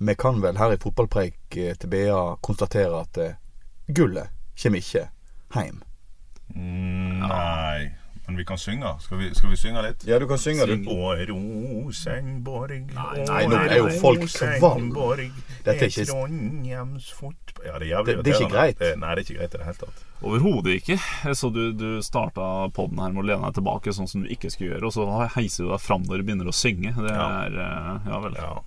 Eh, Vi kan vel her i Fotballpreik eh, til BA konstatere at eh, gullet kommer ikke hjem. Nei, men vi kan synge. Skal vi, skal vi synge litt? Ja, du kan synge, du. Å, Rosenborg Nei, nei, nå er jo folk kvalm. Dette er ikke- Trondheims fotball Ja, det er jævlig Det- det er ikke greit. Det, nei, det er ikke greit i det hele tatt. Overhodet ikke. Så du, du starta poden her med å lene deg tilbake sånn som du ikke skulle gjøre, og så heiser du deg fram når du begynner å synge. Det er Ja, Ja vel. Ja.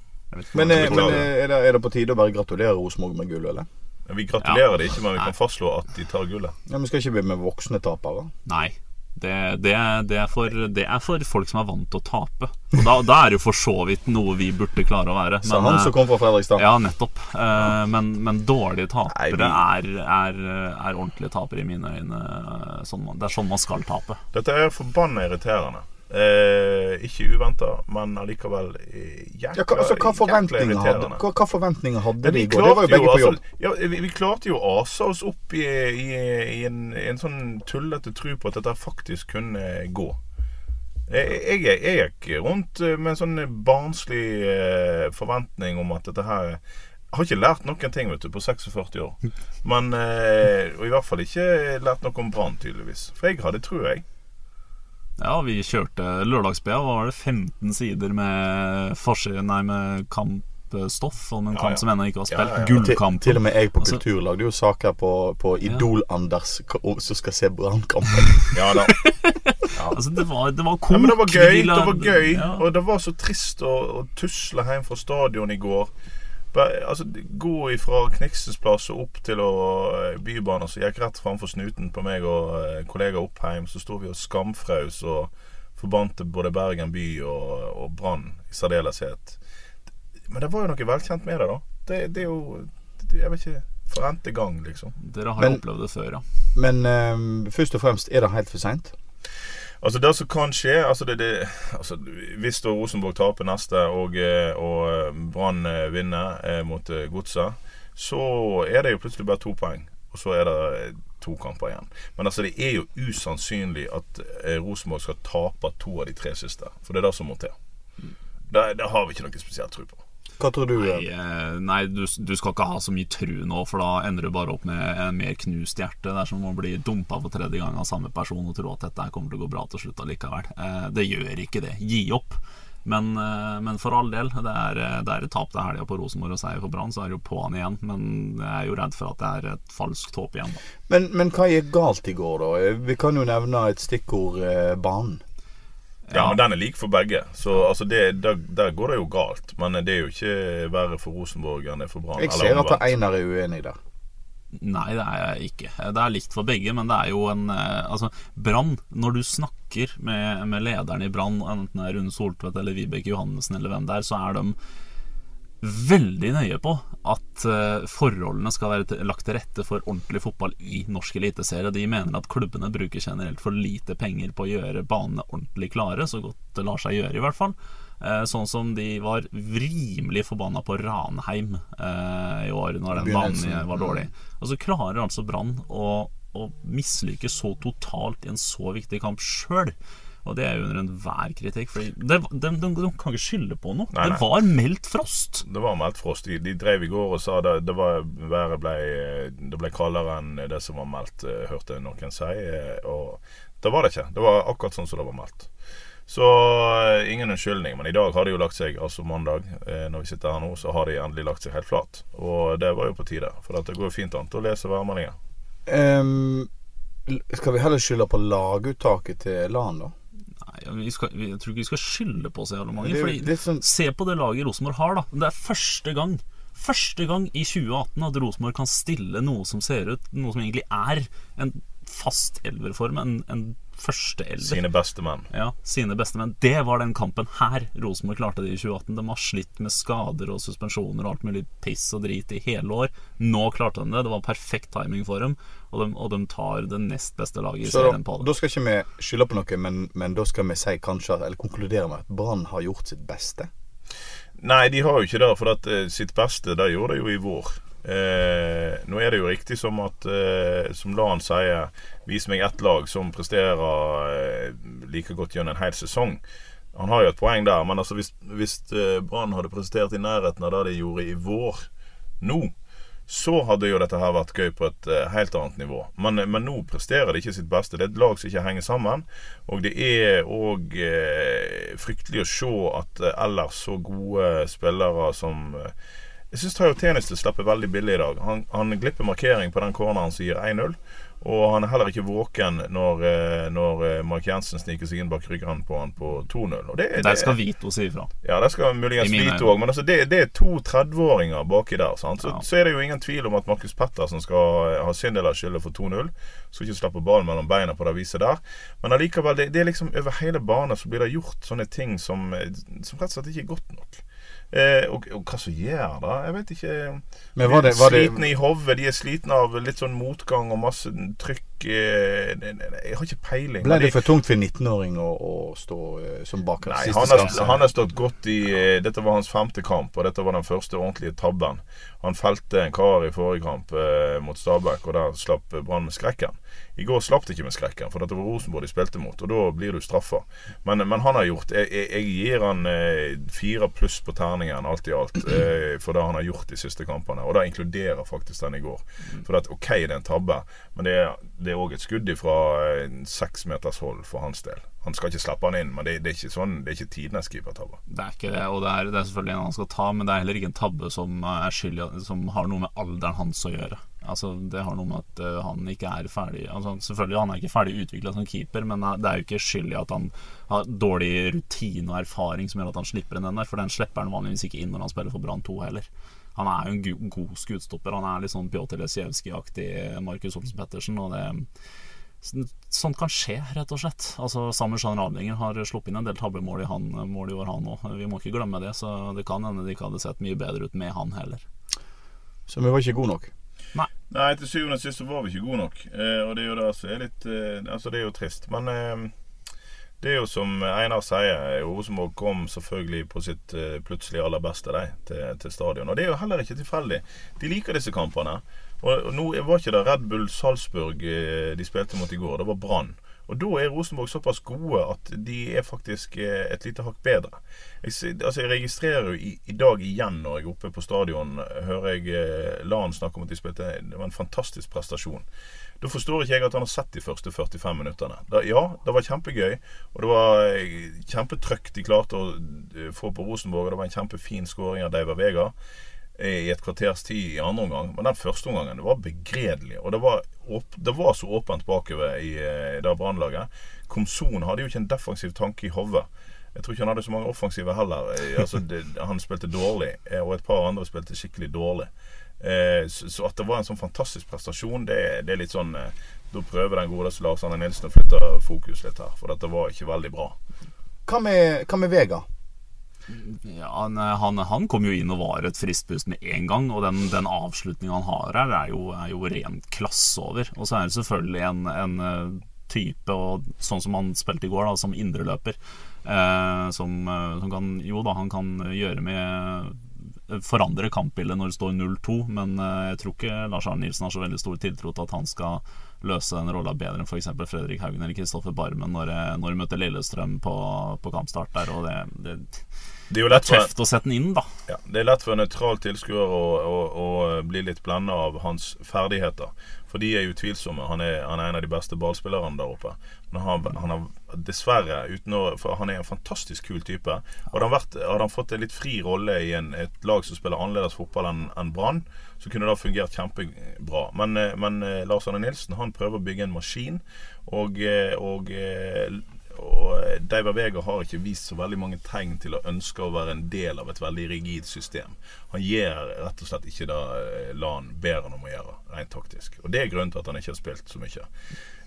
Men, eh, skal men eh, er, det, er det på tide å bare gratulere Rosenborg med gull, eller? Vi gratulerer Ja. det ikke, men vi kan fastslå at de tar gullet. Ja, Vi skal ikke bli med voksne tapere. Nei. Det, det, det, er for, det er for folk som er vant til å tape. Og da, da er det jo for så vidt noe vi burde klare å være. Sa han eh, som kom fra Fredrikstad. Ja, nettopp. Eh, men, men dårlige tapere Nei, vi- er, er, er ordentlige tapere i mine øyne. Sånn, det er sånn man skal tape. Dette er forbanna irriterende. Eh, ikke uventa, men allikevel eh, jækla, Ja, hva, altså, hva, forventninger hadde, hva, hva forventninger hadde de i går? Det var jo begge begge på jobb. altså, ja, vi, vi klarte jo å ase oss opp i, i, i, en, en sånn tullete tro på at dette faktisk kunne gå. Jeg, jeg, jeg gikk rundt eh, med en sånn barnslig eh, forventning om at dette her jeg har ikke lært noen ting vet du, på 46 år. Men, eh, og i hvert fall ikke lært noe om Brann, tydeligvis. For jeg hadde trua, jeg. Ja, vi kjørte lørdagsbia. Da Var det 15 sider med forside Nei, med kampstoff om en Ja, kamp ja. som ennå ikke var spilt. ja, ja. Til, til og med jeg på Altså- Kultur lagde jo saker på, på Idol-Anders som skal se Brannkampen. Ja da. Altså, det var, det var kok. Ja, men det var gøy. Det var gøy Ja. Og det var så trist å, å tusle hjem fra stadion i går. Altså, gå ifra Kniksens plass og opp til eh, Bybanen, så gikk rett framfor snuten på meg og eh, kollega Oppheim. Så sto vi og skamfraus og forbante både Bergen by og, og Brann i særdeleshet. Men det var jo noe velkjent med det, da. Det, det er jo det, Jeg vet ikke For n-te gang, liksom. Dere har Men- opplevd det før, ja. Men um, først og fremst, er det helt for seint? Altså Det som kan skje altså det, det, altså Hvis da Rosenborg taper neste og, eh, og eh, Brann eh, vinner mot Godset, så er det jo plutselig bare to poeng. Og så er det to kamper igjen. Men altså det er jo usannsynlig at Rosenborg skal tape to av de tre siste. For det er det som må til. Det, det har vi ikke noe spesielt tro på. Hva tror du? Nei, eh, nei du, du skal ikke ha så mye tru nå, for da ender du bare opp med en mer knust hjerte. Det er som å bli dumpa for tredje gang av samme person og tro at dette kommer til å gå bra til slutt allikevel. Eh, det gjør ikke det. Gi opp. Men, eh, men for all del, det er, det er et tap til helga på Rosenborg og seier for Brann, så er det jo på'n igjen. Men jeg er jo redd for at det er et falskt håp igjen. Men, men hva gikk galt i går, da? Vi kan jo nevne et stikkord eh, banen. Ja, men den er lik for begge. Så altså det, der, der går det jo galt. Men det er jo ikke verre for Rosenborg enn det er for Brann. Jeg ser at. Einar er uenig der. Nei, det er jeg ikke. Det er likt for begge, men det er jo en eh, Altså, Brann, når du snakker med, med lederen i Brann, enten det er Rune Soltvedt eller Vibeke Johannessen eller hvem det er, så er de veldig nøye på at eh, forholdene skal være lagt til rette for ordentlig fotball i norsk eliteserie. De mener at klubbene bruker generelt for lite penger på å gjøre banene ordentlig klare, så godt det lar seg gjøre, i hvert fall. Eh, sånn som de var rimelig forbanna på Ranheim eh, i år, når den banen var dårlig. Og så klarer altså Brann å, å mislykkes så totalt i en så viktig kamp sjøl. Og det er jo under enhver kritikk. For de, de, de, de kan ikke skylde på noe. Nei, nei. Det var meldt frost. Det var meldt frost. De, de drev i går og sa det, det var, været ble, det ble kaldere enn det som var meldt, eh, hørte noen si. eh, Og det var det ikke. Det var akkurat sånn som det var meldt. Så eh, ingen unnskyldning. Men i dag har de jo lagt seg, altså mandag, når vi sitter her nå, så har de endelig lagt seg helt flat. Og det var jo på tide. For at det går jo fint an å lese værmeldinger. Um, skal vi heller skylde på laguttaket til LAN, da? Vi skal, jeg tror ikke vi skal skylde på så jævla mange. Det er fordi, det sånn- Se på det laget Rosenborg har, da. Det er første gang Første gang i 2018 at Rosenborg kan stille noe som ser ut Noe som egentlig er en fast elverform. En, en første elver. Sine beste menn. Ja, sine beste menn. Det var den kampen her Rosenborg klarte det i 2018. De har slitt med skader og suspensjoner og alt mulig piss og drit i hele år. Nå klarte de det. Det var perfekt timing for dem, og de, og de tar det nest beste laget i Så serien på det. da skal ikke vi skylde på noe, men, men da skal vi si kanskje, eller konkludere med at Brann har gjort sitt beste. Nei, de har jo ikke det. For at eh, sitt beste, det gjorde de jo i vår. Eh, nå er det jo riktig som at eh, Som Lan sier, vis meg ett lag som presterer eh, like godt gjennom en hel sesong. Han har jo et poeng der, men altså hvis, hvis eh, Brann hadde prestert i nærheten av det de gjorde i vår nå, så hadde jo dette her vært gøy på et eh, helt annet nivå. Men, men nå presterer de ikke sitt beste. Det er et lag som ikke henger sammen. Og det er òg eh, fryktelig å se at eh, ellers så gode spillere som eh, Jeg syns Tayo Tjeneste slipper veldig billig i dag. Han, han glipper markering på den corneren som gir 1-0. Og han er heller ikke våken når, eh, når eh, Mark Jensen sniker seg inn bak ryggen på han på 2-0. Og det, Der skal Vito si ifra. ja, der skal muligens Vito òg, men altså det, det er to 30-åringer baki der. Så, Ja. så er det jo ingen tvil om at Markus Pettersen skal ha sin del av skylda for 2-0. Skal ikke slappe ballen mellom beina på det viset der. Men allikevel, det, det er liksom over hele banen så blir det gjort sånne ting som, eh, som rett og slett ikke er godt nok. Eh, og, og hva som gjør det? Jeg vet ikke. Men var det- var det- slitne i hodet. De er slitne av litt sånn motgang og masse trykk. Eh, det- det- jeg har ikke peiling. Ble det for tungt for en 19-åring å, å stå eh, som bak Nei, siste han har, han har stått godt i eh, Dette var hans femte kamp, og dette var den første ordentlige tabben. Han felte en kar i forrige kamp eh, mot Stabæk, og der slapp Brann med skrekken. I går slapp de ikke med skrekken, for dette var Rosenborg de spilte mot, og da blir du straffa. Men, men han har gjort jeg, jeg gir han eh, fire pluss på terningen, alt i alt, eh, for det han har gjort de siste kampene. Og det inkluderer faktisk den i går. For at, OK, det er en tabbe, men det er det er òg et skudd fra seks meters hold for hans del. Han skal ikke slappe han inn, men det, det er ikke sånn Det er ikke tidenes keepertabbe. Det er ikke det, og det er, det er selvfølgelig en han skal ta, men det er heller ikke en tabbe som er skyld Som har noe med alderen hans å gjøre. Altså Det har noe med at uh, han ikke er ferdig altså, Selvfølgelig han er ikke ferdig utvikla som keeper, men det er jo ikke skyld i at han har dårlig rutine og erfaring som gjør at han slipper inn den der, for den slipper han vanligvis ikke inn når han spiller for Brann 2 heller. Han er jo en go- god skuddstopper. Han er litt sånn Pjotr Lesijevskij-aktig Markus Olsen Pettersen, og det Sånn- Sånt kan skje, rett og slett. Altså Samuel Jean Radlinger har sluppet inn en del tabbemål i, han, mål i år, han òg. Vi må ikke glemme det, så det kan hende de ikke hadde sett mye bedre ut med han heller. Så vi var ikke gode nok. Nei. Nei, til syvende og sist så var vi ikke gode nok. Eh, og det er jo det som er litt eh, Altså, det er jo trist. Men eh, det er jo som Einar sier, Rosenborg kom selvfølgelig på sitt eh, plutselig aller beste de, til, til stadion. Og det er jo heller ikke tilfeldig. De liker disse kampene. Og, og nå var ikke det Red Bull Salzburg eh, de spilte mot i går, det var Brann. Og da er Rosenborg såpass gode at de er faktisk eh, et lite hakk bedre. Jeg, altså jeg registrerer jo i, i dag igjen når jeg er oppe på stadion, hører jeg Lan snakke om at de spilte Det var en fantastisk prestasjon. Da forstår ikke jeg at han har sett de første 45 minuttene. Da, ja, det var kjempegøy, og det var eh, kjempetrøkk de klarte å eh, få på Rosenborg, og det var en kjempefin skåring av Deiver Vega eh, i et kvarters tid i andre omgang. Men den første omgangen det var begredelig. Og det var, åp det var så åpent bakover i i det brannlaget. Komson hadde jo ikke en defensiv tanke i hodet. Jeg tror ikke han hadde så mange offensive heller. Altså, det, han spilte dårlig, og et par andre spilte skikkelig dårlig. Eh, så, at det var en sånn fantastisk prestasjon, det, det er litt sånn eh, Da prøver den gode Lars Arne Nilsen å flytte fokus litt her, for dette var ikke veldig bra. Hva med, hva med Vega? Ja, han, han, han kom jo inn og var et friskt pust med en gang, og den, den avslutningen han har her, er jo, er jo ren klasse over. Og så er det selvfølgelig en, en eh, type, og sånn som han spilte i går, da, som indreløper, eh, som, som kan Jo da, han kan gjøre med Forandre kampbildet når det står 0-2, men eh, jeg tror ikke Lars Arne Nilsen har så veldig stor tiltro til at han skal løse den rolla bedre enn f.eks. Fredrik Haugen eller Kristoffer Barmen eh, når de møter Lillestrøm på, på kampstart der. Og det, det Det er jo lett for, å sette den inn, da. ja, det er lett for en nøytral tilskuer å, å, å bli litt blenda av hans ferdigheter. For de er utvilsomme. Han er, han er en av de beste ballspillerne der oppe. Men han, han har dessverre uten å, For han er en fantastisk kul type. Hadde han, vært, hadde han fått en litt fri rolle i en, et lag som spiller annerledes fotball enn en Brann, så kunne det ha fungert kjempebra. Men, eh, men eh, Lars Arne Nilsen han prøver å bygge en maskin, og, eh, og og Deiver Vega har ikke vist så veldig mange tegn til å ønske å være en del av et veldig rigid system. Han gjør rett og slett ikke det eh, LAN ber han om å gjøre, rent taktisk. Og Det er grunnen til at han ikke har spilt så mye.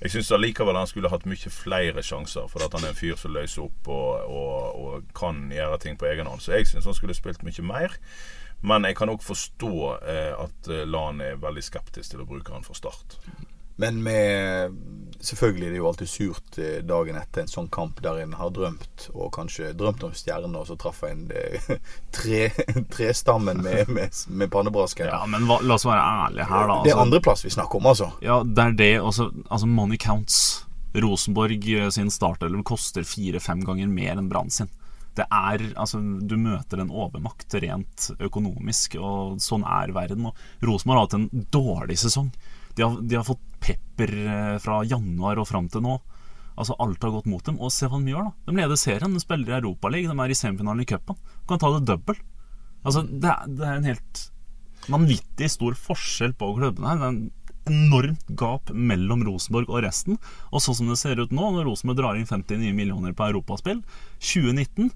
Jeg syns allikevel han skulle hatt mye flere sjanser, for at han er en fyr som løser opp og, og, og kan gjøre ting på egen hånd. Så jeg syns han skulle spilt mye mer. Men jeg kan òg forstå eh, at eh, LAN er veldig skeptisk til å bruke han for start. Men med Selvfølgelig er det jo alltid surt eh, dagen etter en sånn kamp der en har drømt, og kanskje drømt om stjerner, og så traff en trestammen tre, trestammen med, med, med pannebrasken. Ja, men hva, la oss være ærlige her, da. Det er Altså, andreplass vi snakker om, altså. ja, det er det også. Altså, money counts. Rosenborg eh, sin startelver koster fire-fem ganger mer enn Brann sin. Det er, altså, Du møter en overmakt rent økonomisk, og sånn er verden. Og Rosenborg har hatt en dårlig sesong. De har, de har fått pepper eh, fra januar og fram til nå. Altså Alt har gått mot dem. Og se hva de gjør, da. De leder serien, de spiller i Europaligaen, de er i semifinalen i cupen. De kan ta det double. Altså, det er, det er en helt vanvittig stor forskjell på klubbene her. Det er en enormt gap mellom Rosenborg og resten. Og sånn som det ser ut nå, når Rosenborg drar inn 50 nye millioner på europaspill 2019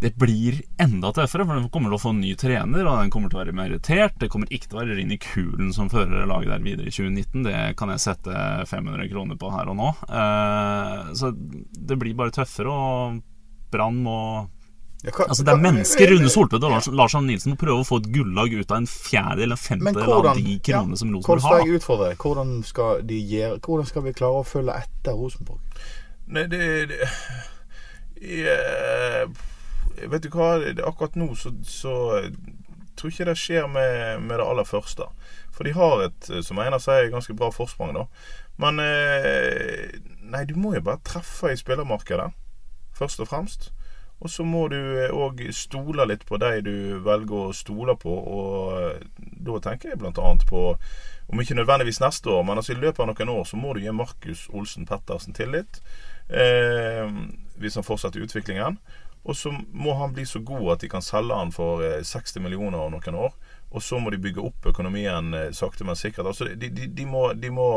det blir enda tøffere, for den kommer til å få en ny trener, og den kommer til å være merittert. Det kommer ikke til å være Rini Kulen som fører laget der videre i 2019. Det kan jeg sette 500 kroner på her og nå. Eh, så det blir bare tøffere, og Brann må Ja, hva- Altså Det er mennesker. Rune Soltvedt og Lars, Lars Arne Nilsen må prøve å få et gullag ut av en fjerde eller en Men femtedel av de kronene ja, som Rosenborg skal har. da. jeg utfordre deg? Hvordan skal, de gjøre, hvordan skal vi klare å følge etter Rosenborg? Nei, det, det jeg, Vet du hva, akkurat nå så, så tror ikke det skjer med, med det aller første. For de har et, som Einar sier, ganske bra forsprang, da. Men eh, Nei, du må jo bare treffe i spillermarkedet, først og fremst. Og så må du òg stole litt på de du velger å stole på, og eh, da tenker jeg bl.a. på om ikke nødvendigvis neste år, men altså i løpet av noen år så må du gi Markus Olsen Pettersen tillit. Eh, hvis han fortsetter utviklingen. Og så må han bli så god at de kan selge han for eh, 60 millioner om noen år. Og så må de bygge opp økonomien eh, sakte, men sikkert. Altså, de, de, de, må, de må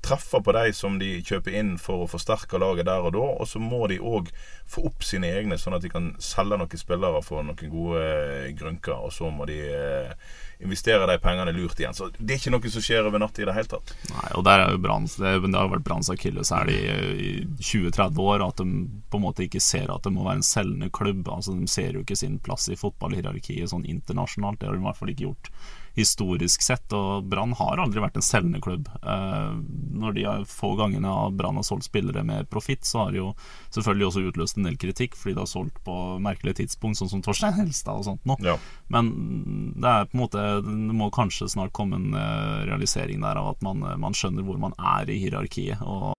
treffe på de som de kjøper inn for å forsterke laget der og da. Og så må de òg få opp sine egne, sånn at de kan selge noen spillere for noen gode eh, grunker. Og så må de eh, investere de pengene lurt igjen. Så det er ikke noe som skjer over natt i det hele tatt. Nei, og der er jo Branns Det, det har vært Branns akilleshæl i, i 20-30 år. At de på en måte ikke ser at det må være en selgende klubb. Altså De ser jo ikke sin plass i fotballhierarkiet sånn internasjonalt. Det har de i hvert fall ikke gjort historisk sett. Og Brann har aldri vært en selgende klubb. Eh, når de har få gangene Brann har solgt spillere med profitt, så har de jo selvfølgelig også utløst en del kritikk fordi de har solgt på merkelige tidspunkt, sånn som Torstein Helstad og sånt nå. Ja. Men det er på en måte Det må kanskje snart komme en eh, realisering der av at man, eh, man skjønner hvor man er i hierarkiet. Og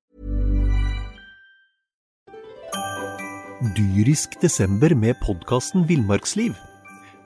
Dyrisk desember med podkasten Villmarksliv.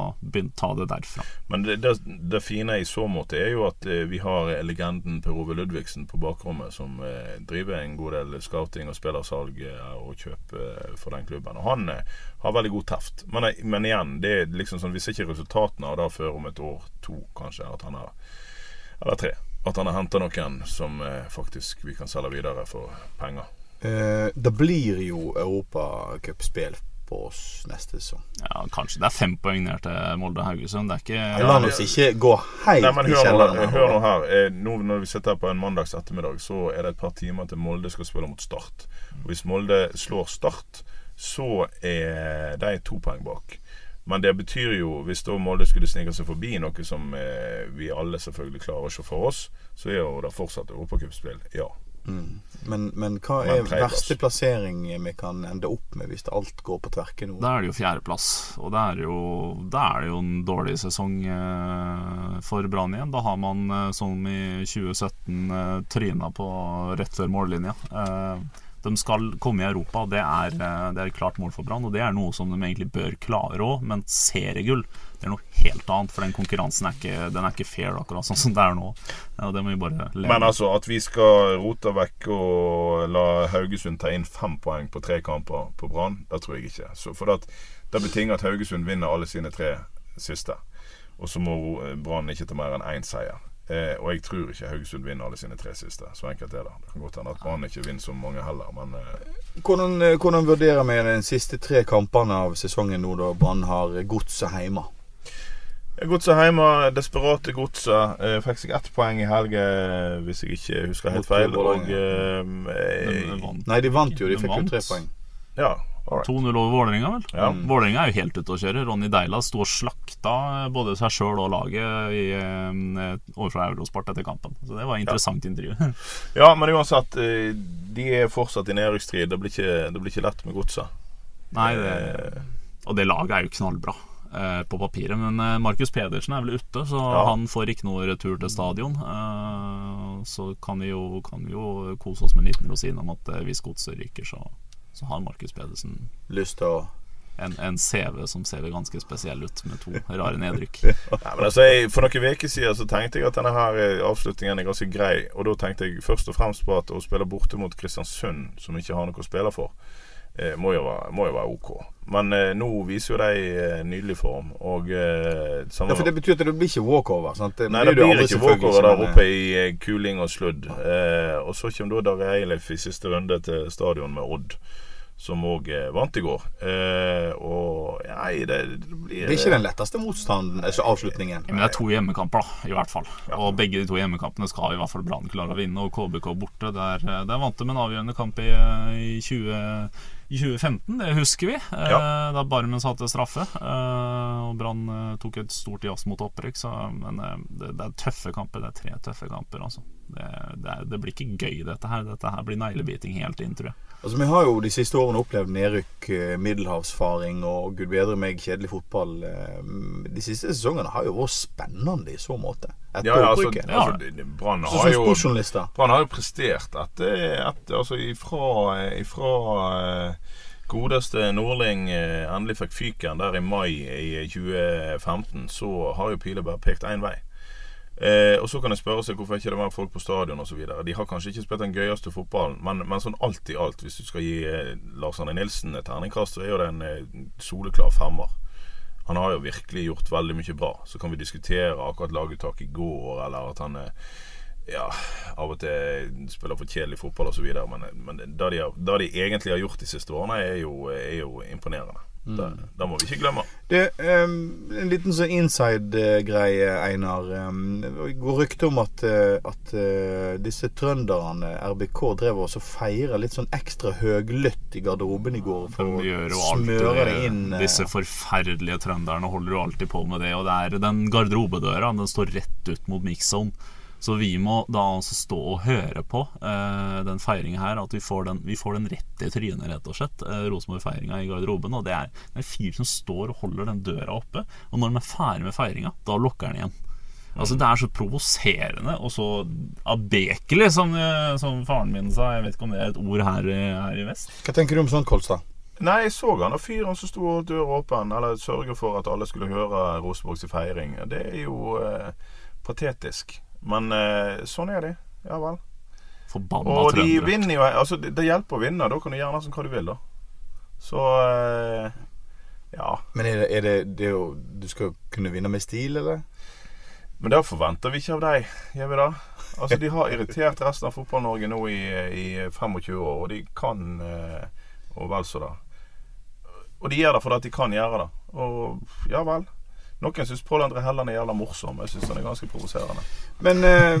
Og begynne ta det derfra. Men det, det, det fine i så måte er jo at eh, vi har legenden Per Ove Ludvigsen på bakrommet, som eh, driver en god del scouting og spillersalg eh, og kjøp eh, for den klubben. Og han eh, har veldig god teft. Men, eh, men igjen, det er liksom sånn, vi ser ikke resultatene av det før om et år, to kanskje, at han har Eller tre. At han har henta noen som eh, faktisk vi kan selge videre for penger. Eh, det blir jo europacupspill på oss neste sesong. Ja, kanskje det er fem poeng ned til Molde-Haugesund. Det er ikke La oss ikke gå helt Nei, men hør i kjelleren. hør nå her. Eh, Nå når vi sitter her på en mandags ettermiddag, så er det et par timer til Molde skal spille mot Start. Og Hvis Molde slår Start, så er de to poeng bak. Men det betyr jo, hvis da Molde skulle snike seg forbi noe som eh, vi alle selvfølgelig klarer å se for oss, så er jo det fortsatt europacupspill. Ja. Mm. Men, men hva Men er verste plassering vi kan ende opp med hvis alt går på tverke nå? Da er det jo fjerdeplass, og da er det jo, da er det jo en dårlig sesong eh, for Brann igjen. Da har man, eh, som i 2017, eh, tryna på rett før mållinja. De skal komme i Europa, og det er, eh, det er et klart mål for Brann. Og det er noe som de egentlig bør klare òg, men seriegull det er noe helt annet. For den konkurransen er ikke, den er ikke fair akkurat sånn som det er nå. Ja, det må vi bare leve Men altså, at vi skal rote vekk og la Haugesund ta inn fem poeng på tre kamper på Brann, det tror jeg ikke. Så for det, det betinger at Haugesund vinner alle sine tre siste. Og så må Brann ikke ta mer enn én seier. Eh, og jeg tror ikke Haugesund vinner alle sine tre siste. Så enkelt er det. Det kan godt hende at Brann ikke vinner så mange heller, men eh, Hvordan, eh, hvordan vurderer vi de siste tre kampene av sesongen nå, da Brann har godset hjemme? Godset hjemme, desperate Godset. Eh, fikk seg ett poeng i helga, hvis jeg ikke husker helt feil. Og eh, De vant. Nei, de vant jo. De fikk jo tre poeng. Ja. 2-0 over Vålerenga, vel? Ja. Vålerenga er jo helt ute å kjøre. Ronny Deila sto og slakta både seg sjøl og laget i, eh, overfor Eurosport etter kampen. Så det var et interessant intervju. Ja, men uansett, eh, de er fortsatt i nedrykksstrid. Det, blir ikke- det blir ikke lett med godset. Nei, det, og det laget er jo knallbra eh, på papiret. Men eh, Markus Pedersen er vel ute, så Ja. han får ikke noe retur til stadion. Eh, så kan vi, jo, kan vi jo kose oss med en liten rosin om at eh, hvis godset ryker, så, så har Markus Pedersen Lyst til å en, en CV som ser ganske spesiell ut, med to rare nedrykk. ja, men altså, jeg, For noen uker siden så tenkte jeg at denne her eh, avslutningen er ganske grei. Og da tenkte jeg først og fremst på at å spille borte mot Kristiansund, som ikke har noe å spille for, må, jo være, må jo være ok. Men eh, nå viser jo de eh, nydelig form. Og eh, Ja, for Det betyr at det blir ikke walkover? sant? Det Nei, det blir ikke walkover der oppe i eh, kuling og sludd. Eh, og så kommer da Dag Eilif i siste runde til stadion med Odd, som òg eh, vant i går. Eh, og nei, det, det blir Det er ikke den letteste motstanden, altså avslutningen. Men det er to hjemmekamper, da, i hvert fall. Og begge de to hjemmekampene skal i hvert fall Brann klare å vinne. Og KBK borte, der, eh, der vant de en avgjørende kamp i, eh, i 20, i 2015, det husker vi. Ja. Da Barmen satte straffe. Eh, og Brann eh, tok et stort jazz mot opprykk. Så, men eh, det, det er tøffe kamper. Det er tre tøffe kamper. Altså. Det, det, det blir ikke gøy, dette her. Dette her blir neglebiting helt inn, tror jeg. Altså, Vi har jo de siste årene opplevd nedrykk, eh, middelhavsfaring og gud bedre meg kjedelig fotball. Eh, De siste sesongene har jo vært spennende i så måte. Etter Ja, ja, altså, opprykket. altså det- det- Brann har jo har jo prestert etter, etter altså ifra, ifra eh, godeste Nordling eh, endelig fikk fyken der i mai i 2015, så har jo Pileberg pekt én vei. Eh, og så kan en spørre seg hvorfor ikke det var folk på stadion osv. De har kanskje ikke spilt den gøyeste fotballen, men, men sånn alt i alt, hvis du skal gi eh, Lars Arne Nilsen et terningkast, så er jo det en eh, soleklar femmer. Han har jo virkelig gjort veldig mye bra. Så kan vi diskutere akkurat laguttak i går, eller at han eh, ja, av og til spiller for kjedelig fotball osv. Men, men det de, de egentlig har gjort de siste årene, er jo, er jo imponerende. Det, det må vi ikke glemme. Det, um, en liten sånn inside-greie, Einar. Um, går rykte om at, eh, at uh, disse trønderne, RBK, drev og feira litt sånn ekstra høglytt i garderoben i går. De For gjør jo å alltid smøre det det. inn. eh, Disse forferdelige trønderne holder jo alltid på med det. Og det er den garderobedøra Den står rett ut mot mix-zone. Så vi må da altså stå og høre på uh, den feiringa her. At vi får den, vi får den rett i trynet, rett og slett. Uh, Rosenborg-feiringa i garderoben. Og det er det er en fyr som står og holder den døra oppe. Og når den er ferdig med feiringa, da lukker den igjen. Altså Det er så provoserende og så abekelig, som, eh, som faren min sa. Jeg vet ikke om det er et ord her, i- her i vest. Hva tenker du om sånt, Kolstad? Nei, jeg så han og fyren som sto døra åpen, eller sørger for at alle skulle høre Rosenborgs feiring. Det er jo eh, patetisk. Men eh, sånn er de. Ja vel. Forbanna Og de trøndere. vinner jo Altså, det, det hjelper å vinne. Da kan du gjøre nesten hva du vil, da. Så eh, ja. Men er det, er det, det er jo, Du skal kunne vinne med stil, eller? Men det forventer vi ikke av deg, gjør vi det? Altså, De har irritert resten av Fotball-Norge nå i, i 25 år, og de kan eh, Og vel så det. Og de gjør det fordi de kan gjøre det. Og ja vel. Noen syns Pål André Helland er jævla morsom. Jeg syns han er ganske provoserende. Men eh,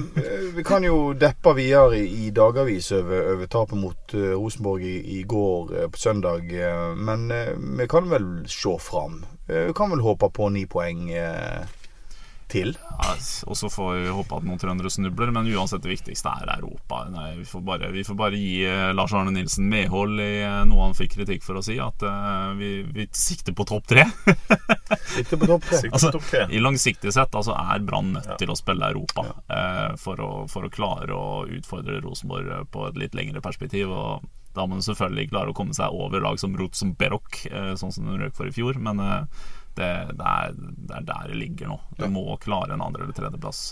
vi kan jo deppe videre i, i dagavis over, over tapet mot uh, Rosenborg i, i går uh, på søndag. eh, men eh, vi kan vel se fram. Eh, vi kan vel håpe på ni poeng eh, til. Ja, og så får vi håpe at noen trøndere snubler, men uansett det viktigste er Europa. Nei, vi, får bare, vi får bare gi eh, Lars Arne Nilsen medhold i eh, noe han fikk kritikk for å si, at uh, vi, vi sikter på topp tre. sikter på topp tre. Altså. I langsiktig sett altså, er Brann nødt til å spille Europa eh, for, å, for å klare å utfordre Rosenborg på et litt lengre perspektiv. Og da må man selvfølgelig klare å komme seg over lag som Rotsom Berok, uh, sånn som de røk for i fjor. Men det, det, er, det er der det ligger nå. Du må klare en andre- eller tredjeplass.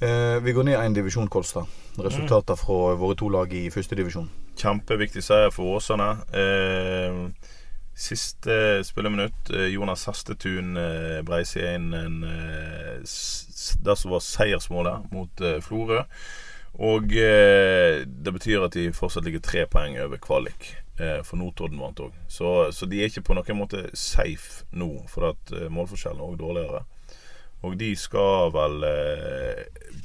Eh, vi går ned én divisjon, Kolstad. Resultater fra våre to lag i første divisjon. Kjempeviktig seier for Åsane. Eh, siste spilleminutt. Eh, Jonas Hestetun eh, brei inn en, eh, det som var seiersmålet mot eh, Florø. Og eh, det betyr at de fortsatt ligger tre poeng over kvalik. Eh, for Notodden vant òg. Så, så de er ikke på noen måte safe nå, for at eh, målforskjellen er òg dårligere. Og de skal vel eh,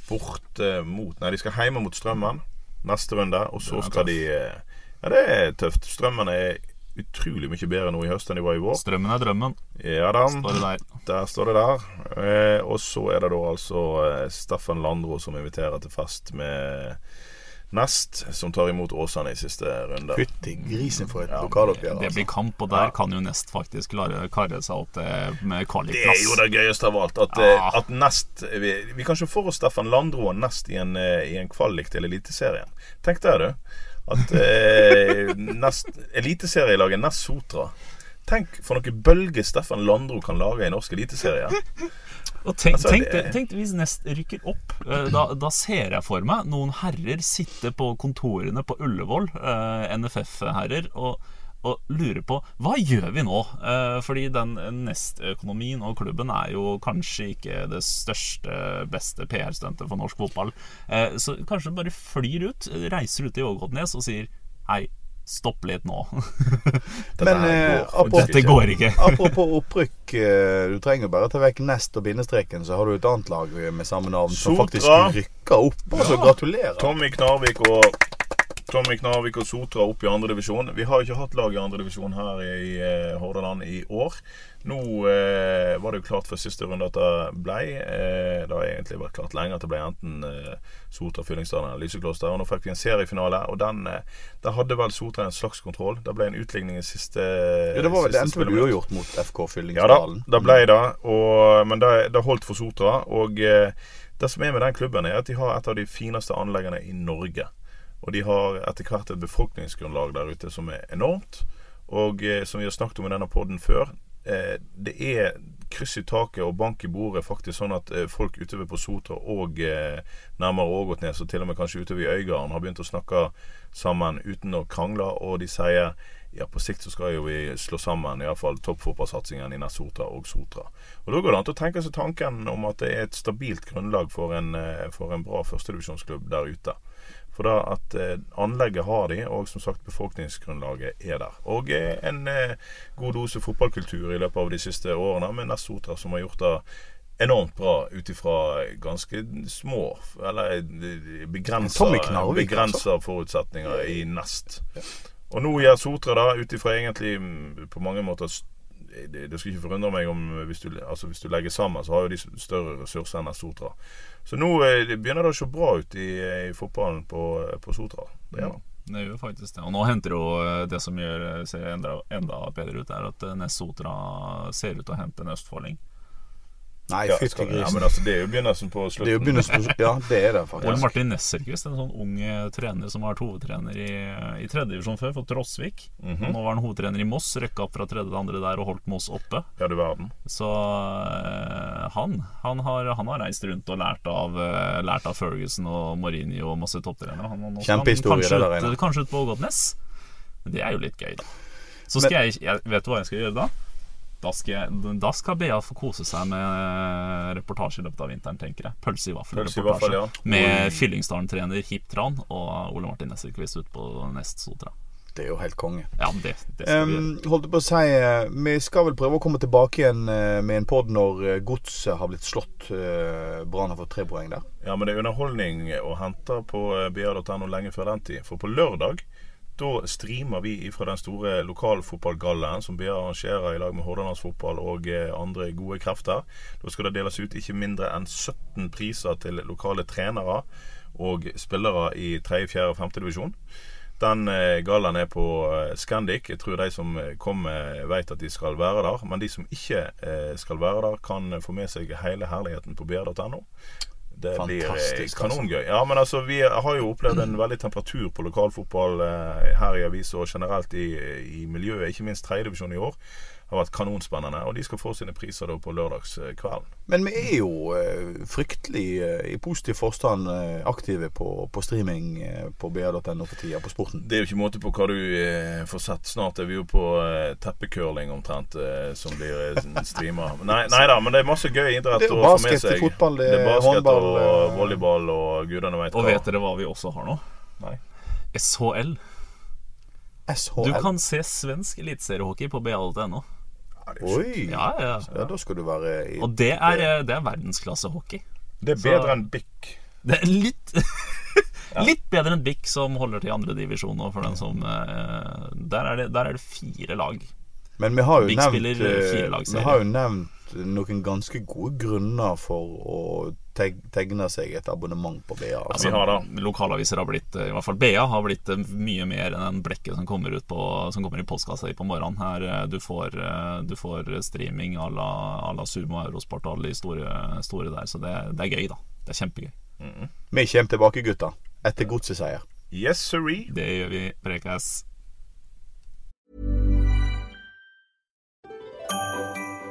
bort eh, mot Nei, de skal hjemme mot Strømmen neste runde. Og så skal de Ja, det er tøft. Strømmen er utrolig mye bedre nå i høst enn de var i vår. Strømmen er drømmen, Ja da. står det der. Der står det der. Eh, og så er det da altså Steffen Landro som inviterer til fest med Nest, som tar imot Åsane i siste runde. Fytti grisen for et Ja, lokaloppgjør. Det Altså. blir kamp, og der kan jo Nest faktisk klare karre seg opp med kvalikplass. Det er jo det gøyeste av alt. At, Ja. eh, at Nest Vi, vi kan ikke for oss Steffen Landro og Nest i en, eh, i en kvalik til Eliteserien. Tenk deg, du. At eh, Nest Eliteserielaget Nest Sotra Tenk for noen bølger Steffen Landro kan lage i norsk eliteserie. Og tenk, Altså, tenk, det- tenk hvis Nest rykker opp. Eh, Da, da ser jeg for meg noen herrer sitte på kontorene på Ullevål, eh, NFF-herrer, og, og lurer på hva gjør vi nå? Eh, fordi den Nest-økonomien og klubben er jo kanskje ikke det største, beste PR-stuntet for norsk fotball. Så kanskje bare flyr ut, reiser ut i Ågotnes og sier hei, stopp litt nå. Men eh, går apropos, Dette går ikke. apropos opprykk, eh, du trenger bare ta vekk Nest og bindestreken, så har du et annet lag med samme navn som faktisk rykker opp. Altså, Ja. gratulerer. Tommy Knarvik og Tommy Knarvik og Sotra opp i andredivisjon. Vi har ikke hatt lag i andredivisjon her i eh, Hordaland i år. Nå eh, var det jo klart for siste runde at det ble. Eh, det har egentlig vært klart lenge at det ble enten eh, Sotra, Fyllingsdalen eller Lysekloster. Og nå fikk vi en seriefinale, og den eh, Der hadde vel Sotra en slags kontroll. Det ble en utligning i siste Ja, det, var, det siste endte vel uavgjort mot FK Fyllingsdalen? Ja da, det ble det. Og, men det, det holdt for Sotra. Og eh, det som er med den klubben, er at de har et av de fineste anleggene i Norge. Og de har etter hvert et befolkningsgrunnlag der ute som er enormt. Og eh, som vi har snakket om i denne podden før, eh, det er kryss i taket og bank i bordet faktisk sånn at eh, folk utover på Sotra og nærmere Ågotnes, og til og med kanskje utover i Øygarden, har begynt å snakke sammen uten å krangle, og de sier ja, på sikt så skal jo vi slå sammen i hvert fall toppfotballsatsingen i Sotra og Sotra. Og Da går det an å tenke seg tanken om at det er et stabilt grunnlag for en, for en bra førstedivisjonsklubb der ute. For da at eh, anlegget har de, og som sagt befolkningsgrunnlaget er der. Og eh, en eh, god dose fotballkultur i løpet av de siste årene med Nessotra, som har gjort det enormt bra ut ifra ganske små, eller begrensa, Knarvik, begrensa forutsetninger i Nest. Og nå gjør Sotra da, ut ifra egentlig mm, på mange måter det, det skal ikke forundre meg om hvis du, altså hvis du legger sammen, så har jo de større ressurser enn Sotra. Så nå eh, det begynner det å se bra ut i, i fotballen på, på Sotra. Det gjør det. Det gjør faktisk det. Og nå henter jo eh, det som gjør eh, ser enda, enda bedre ut, er at eh, Nest Sotra ser ut til å hente en østfolding. Nei, Ja, fytti skal det- ja, men altså, det er jo begynnelsen på slutten. Det er jo begynnelsen på Ja, det er det Ole faktisk. Martin Nesserquist, en sånn ung eh, trener som har vært hovedtrener i, i tredjedivisjon før, for Trosvik. Mm -hmm. Nå var han hovedtrener i Moss, røkka opp fra tredje til andre der og holdt Moss oppe. Ja, du verden. Så uh, han, han, har, han har reist rundt og lært av, uh, lært av Ferguson og Mourinho og masse topptrenere. Kjempehistorie, kanskje det der ut- inne. Kanskje ut på Ågotnes. Men Det er jo litt gøy, da. Så skal jeg, jeg Vet du hva jeg skal gjøre da? Da skal, jeg, da skal Bea få kose seg med reportasje i løpet av vinteren, tenker jeg. Pølse i vaffel-reportasje. ja. Med Fyllingsdalen-trener Hip Tran og Ole Martin Nesserquist ut på Nest Sotra. Det er jo helt konge. Ja, det, det skal vi Um, gjøre. holdt på å si eh, Vi skal vel prøve å komme tilbake igjen eh, med en pod når eh, Godset har blitt slått. Eh, Brann har fått tre poeng der. Ja, men det er underholdning å hente på bea.no lenge før den tid. For på lørdag da streamer vi fra den store lokalfotballgallaen som BA arrangerer i lag med Hordalandsfotball og eh, andre gode krefter. Da skal det deles ut ikke mindre enn 17 priser til lokale trenere og spillere i 3., 4. og 5. divisjon. Den eh, gallaen er på eh, Scandic. Jeg tror de som kommer, vet at de skal være der. Men de som ikke skal være der, kan få med seg hele herligheten på br.no. Det blir eh, kanongøy. Ja, men altså, vi har jo opplevd en veldig temperatur på lokalfotball eh, her i avisa og generelt i, i miljøet. Ikke minst tredjedivisjon i år har vært kanonspennende. Og de skal få sine priser da på lørdagskvelden. Men vi er jo eh, fryktelig eh, i positiv forstand eh, aktive på, på streaming på br.no for tida, på sporten. Det er jo ikke måte på hva du får sett. Snart er vi jo på teppecurling omtrent, som blir streama. Nei, nei da, men det er masse gøy idrett Det er å få med basket, fotball, det det er er basket håndball, og volleyball og gudene veit Og vet dere hva vi også har nå? Nei. SHL. SHL. Du kan se svensk eliteseriehockey på ba.no. Oi! Ja, ja. Ja, da skal du være i Og det er, eh, det er verdensklassehockey. Det er bedre enn Bick. Det er litt Litt bedre enn Bick, som holder til i andredivisjon. For den som eh, der, er det- der er det fire lag. Men vi har jo Big nevnt eh, lagserier. Vi har jo nevnt noen ganske gode grunner for å teg tegne seg et abonnement på BA. Altså, Lokalaviser har blitt I hvert fall BA har blitt eh, mye mer enn den blekket som kommer ut på Som kommer i postkassa di på morgenen. Her eh, du får, eh, du får streaming à la, à la Sumo Eurosport og alle de store, store der. Så det, det er gøy, da. Det er kjempegøy. Vi kommer tilbake, gutta. Etter godseseier. Yes, sirree. Det gjør vi, Prekas.